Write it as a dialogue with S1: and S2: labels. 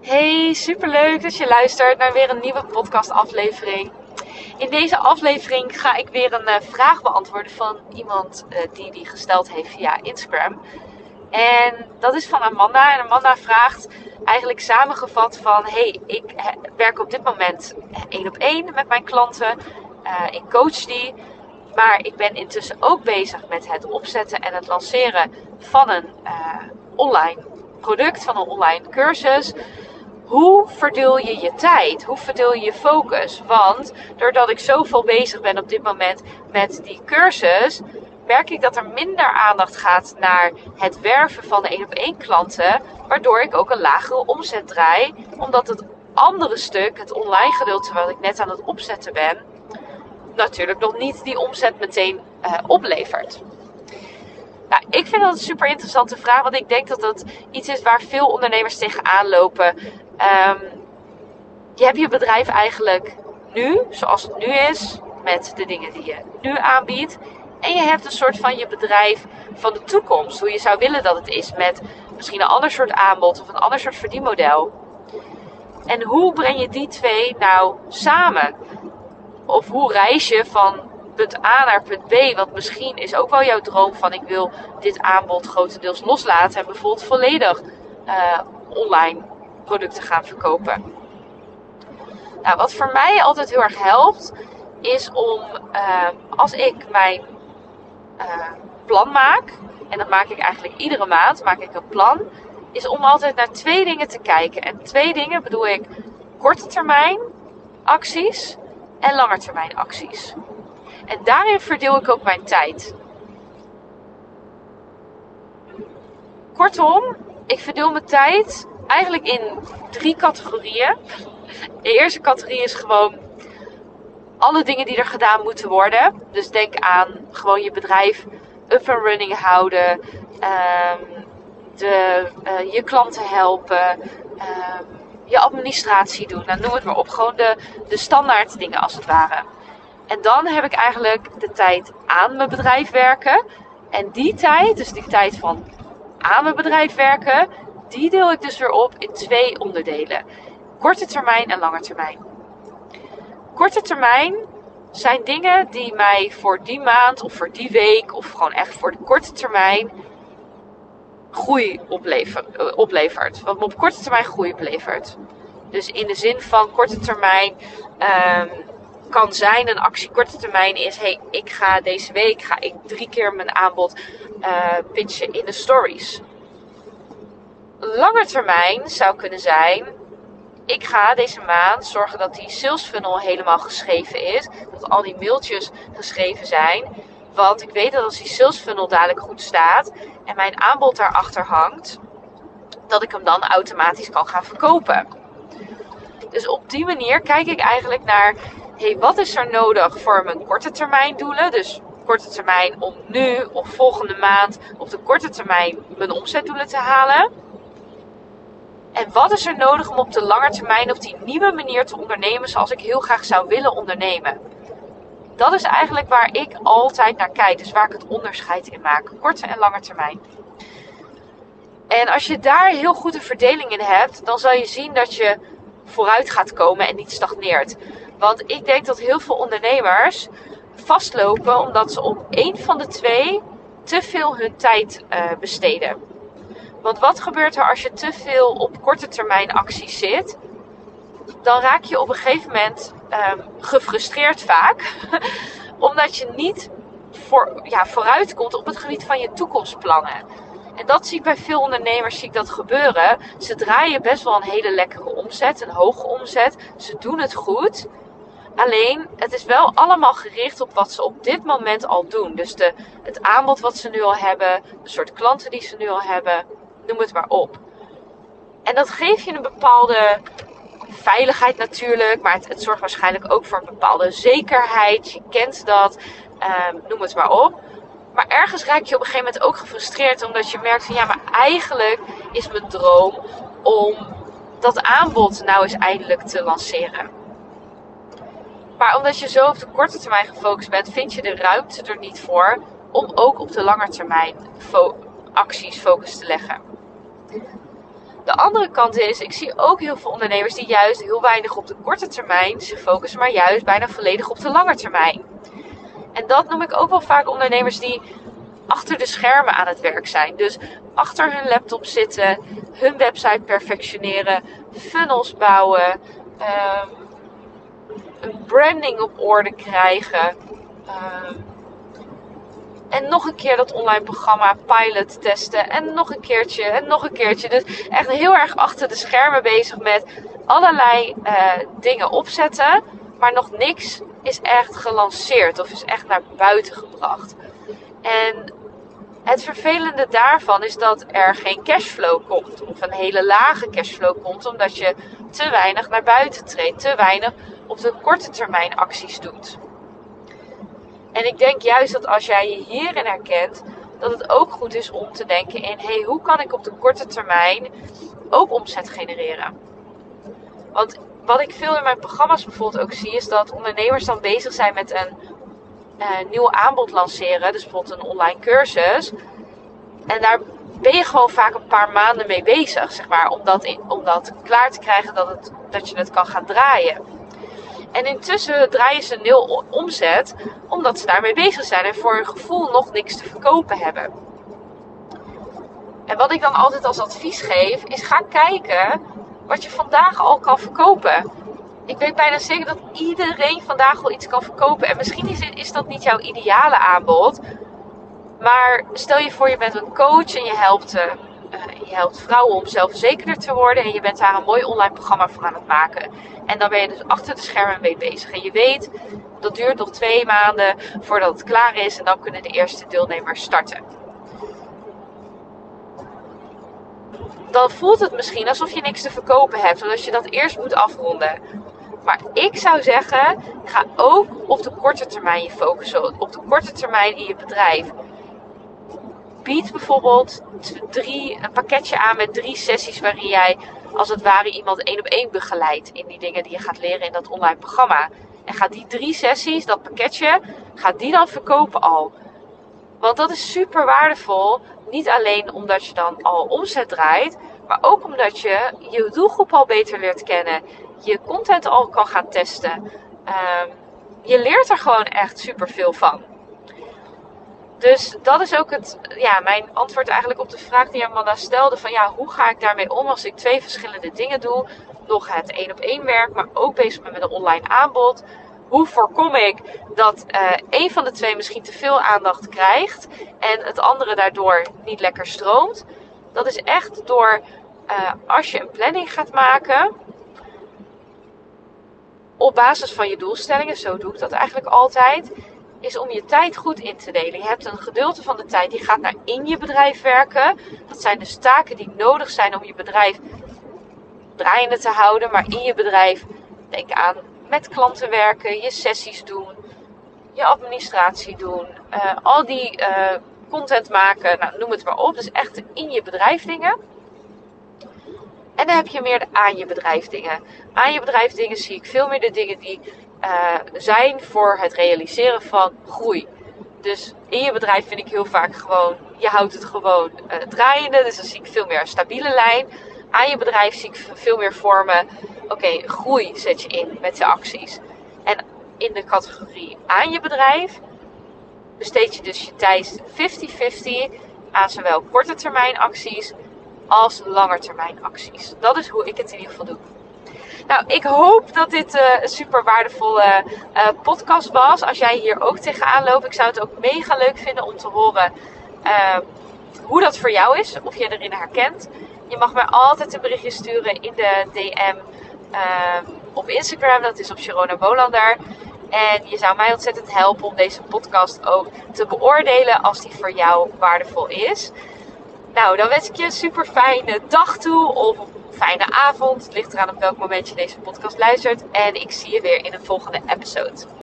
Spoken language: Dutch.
S1: Hey, superleuk dat je luistert naar weer een nieuwe podcastaflevering. In deze aflevering ga ik weer een uh, vraag beantwoorden van iemand uh, die die gesteld heeft via Instagram. En dat is van Amanda. En Amanda vraagt eigenlijk samengevat van... Hey, ik werk op dit moment één op één met mijn klanten. Ik coach die. Maar ik ben intussen ook bezig met het opzetten en het lanceren van een online product, van een online cursus. Hoe verdeel je je tijd? Hoe verdeel je je focus? Want doordat ik zoveel bezig ben op dit moment met die cursus, merk ik dat er minder aandacht gaat naar het werven van de één op één klanten, waardoor ik ook een lagere omzet draai, omdat het andere stuk, het online gedeelte wat ik net aan het opzetten ben, natuurlijk nog niet die omzet meteen uh, oplevert. Nou, ik vind dat een super interessante vraag, want ik denk dat dat iets is waar veel ondernemers tegenaan lopen. Um, je hebt je bedrijf eigenlijk nu, zoals het nu is, met de dingen die je nu aanbiedt. En je hebt een soort van je bedrijf van de toekomst, hoe je zou willen dat het is, met misschien een ander soort aanbod of een ander soort verdienmodel. En hoe breng je die twee nou samen? Of hoe reis je van punt A naar punt B. Want misschien is ook wel jouw droom van ik wil dit aanbod grotendeels loslaten en bijvoorbeeld volledig uh, online producten gaan verkopen. Nou, wat voor mij altijd heel erg helpt, is om uh, als ik mijn uh, plan maak, en dat maak ik eigenlijk iedere maand, maak ik een plan, is om altijd naar twee dingen te kijken. En twee dingen bedoel ik korte termijn acties en langetermijn acties. En daarin verdeel ik ook mijn tijd. Kortom, ik verdeel mijn tijd eigenlijk in drie categorieën. De eerste categorie is gewoon alle dingen die er gedaan moeten worden. Dus denk aan gewoon je bedrijf up and running houden. Um, de, uh, je klanten helpen. Um, je administratie doen. Nou, noem het maar op. Gewoon de, de standaard dingen als het ware. En dan heb ik eigenlijk de tijd aan mijn bedrijf werken. En die tijd, dus die tijd van aan mijn bedrijf werken, die deel ik dus weer op in twee onderdelen: korte termijn en lange termijn. Korte termijn zijn dingen die mij voor die maand of voor die week of gewoon echt voor de korte termijn groei oplever, oplevert. Wat me op korte termijn groei oplevert. Dus in de zin van korte termijn um, kan zijn, een actie korte termijn is: hey, ik ga deze week ga ik drie keer mijn aanbod uh, pitchen in de stories. Lange termijn zou kunnen zijn: ik ga deze maand zorgen dat die sales funnel helemaal geschreven is, dat al die mailtjes geschreven zijn. Want ik weet dat als die sales funnel dadelijk goed staat en mijn aanbod daarachter hangt, dat ik hem dan automatisch kan gaan verkopen. Dus op die manier kijk ik eigenlijk naar hey, wat is er nodig voor mijn korte termijn doelen? Dus korte termijn om nu of volgende maand op de korte termijn mijn omzetdoelen te halen. En wat is er nodig om op de lange termijn op die nieuwe manier te ondernemen zoals ik heel graag zou willen ondernemen? Dat is eigenlijk waar ik altijd naar kijk, dus waar ik het onderscheid in maak, korte en lange termijn. En als je daar heel goed een verdeling in hebt, dan zal je zien dat je vooruit gaat komen en niet stagneert. Want ik denk dat heel veel ondernemers vastlopen omdat ze op één van de twee te veel hun tijd uh, besteden. Want wat gebeurt er als je te veel op korte termijn acties zit? Dan raak je op een gegeven moment um, gefrustreerd vaak, omdat je niet voor, ja, vooruit komt op het gebied van je toekomstplannen. En dat zie ik bij veel ondernemers zie ik dat gebeuren. Ze draaien best wel een hele lekkere omzet, een hoge omzet. Ze doen het goed. Alleen, het is wel allemaal gericht op wat ze op dit moment al doen. Dus de, het aanbod wat ze nu al hebben, de soort klanten die ze nu al hebben, noem het maar op. En dat geeft je een bepaalde veiligheid natuurlijk, maar het, zorgt waarschijnlijk ook voor een bepaalde zekerheid. Je kent dat, um, noem het maar op. Maar ergens raak je op een gegeven moment ook gefrustreerd, omdat je merkt van ja, maar eigenlijk is mijn droom om dat aanbod nou eens eindelijk te lanceren. Maar omdat je zo op de korte termijn gefocust bent, vind je de ruimte er niet voor om ook op de lange termijn acties focus te leggen. De andere kant is, ik zie ook heel veel ondernemers die juist heel weinig op de korte termijn zich focussen, maar juist bijna volledig op de lange termijn. En dat noem ik ook wel vaak ondernemers die achter de schermen aan het werk zijn. Dus achter hun laptop zitten, hun website perfectioneren, funnels bouwen, um, een branding op orde krijgen. Um, en nog een keer dat online programma pilot testen. En nog een keertje en nog een keertje. Dus echt heel erg achter de schermen bezig met allerlei uh, dingen opzetten. Maar nog niks is echt gelanceerd of is echt naar buiten gebracht. En het vervelende daarvan is dat er geen cashflow komt. Of een hele lage cashflow komt. Omdat je te weinig naar buiten treedt. Te weinig op de korte termijn acties doet. En ik denk juist dat als jij je hierin herkent, dat het ook goed is om te denken in: hey, hoe kan ik op de korte termijn ook omzet genereren? Want wat ik veel in mijn programma's bijvoorbeeld ook zie, is dat ondernemers dan bezig zijn met een uh, nieuw aanbod lanceren. Dus bijvoorbeeld een online cursus. En daar ben je gewoon vaak een paar maanden mee bezig, zeg maar, om dat, klaar te krijgen dat, het, dat je het kan gaan draaien. En intussen draaien ze nul omzet, omdat ze daarmee bezig zijn en voor hun gevoel nog niks te verkopen hebben. En wat ik dan altijd als advies geef, is ga kijken wat je vandaag al kan verkopen. Ik weet bijna zeker dat iedereen vandaag wel iets kan verkopen. En misschien is, is dat niet jouw ideale aanbod. Maar stel je voor, je bent een coach en je helpt, uh, je helpt vrouwen om zelfverzekerder te worden. En je bent daar een mooi online programma voor aan het maken. En dan ben je dus achter de schermen mee bezig. En je weet, dat duurt nog twee maanden voordat het klaar is. En dan kunnen de eerste deelnemers starten. Dan voelt het misschien alsof je niks te verkopen hebt. Omdat je dat eerst moet afronden. Maar ik zou zeggen, ga ook op de korte termijn je focussen. Op de korte termijn in je bedrijf. Bied bijvoorbeeld drie, een pakketje aan met drie sessies waarin jij als het ware iemand één op één begeleidt in die dingen die je gaat leren in dat online programma. En ga die drie sessies, dat pakketje, ga die dan verkopen al. Want dat is super waardevol. Niet alleen omdat je dan al omzet draait, maar ook omdat je je doelgroep al beter leert kennen. Je content al kan gaan testen. Um, je leert er gewoon echt super veel van. Dus dat is ook het, ja, mijn antwoord eigenlijk op de vraag die Amanda stelde: van ja, hoe ga ik daarmee om als ik twee verschillende dingen doe? Nog het één op één werk, maar ook bezig met een online aanbod. Hoe voorkom ik dat uh, een van de twee misschien te veel aandacht krijgt en het andere daardoor niet lekker stroomt? Dat is echt door uh, als je een planning gaat maken op basis van je doelstellingen, zo doe ik dat eigenlijk altijd is om je tijd goed in te delen. Je hebt een gedeelte van de tijd die gaat naar in je bedrijf werken. Dat zijn dus taken die nodig zijn om je bedrijf draaiende te houden. Maar in je bedrijf, denk aan met klanten werken, je sessies doen, je administratie doen, uh, al die uh, content maken, nou, noem het maar op. Dus echt in je bedrijf dingen. En dan heb je meer de aan je bedrijf dingen. Aan je bedrijf dingen zie ik veel meer de dingen die uh, zijn voor het realiseren van groei. Dus in je bedrijf vind ik heel vaak gewoon, je houdt het gewoon uh, draaiende. Dus dan zie ik veel meer een stabiele lijn. Aan je bedrijf zie ik veel meer vormen. Oké, groei zet je in met de acties. En in de categorie aan je bedrijf besteed je dus je tijd 50-50 aan zowel korte termijn acties als langetermijn acties. Dat is hoe ik het in ieder geval doe. Nou, ik hoop dat dit uh, een super waardevolle uh, podcast was. Als jij hier ook tegenaan loopt, ik zou het ook mega leuk vinden om te horen uh, hoe dat voor jou is. Of je erin herkent. Je mag mij altijd een berichtje sturen in de DM op Instagram. Dat is op Sharona Bolander. En je zou mij ontzettend helpen om deze podcast ook te beoordelen als die voor jou waardevol is. Nou, dan wens ik je een super fijne dag toe of fijne avond. Het ligt eraan op welk moment je deze podcast luistert. En ik zie je weer in een volgende episode.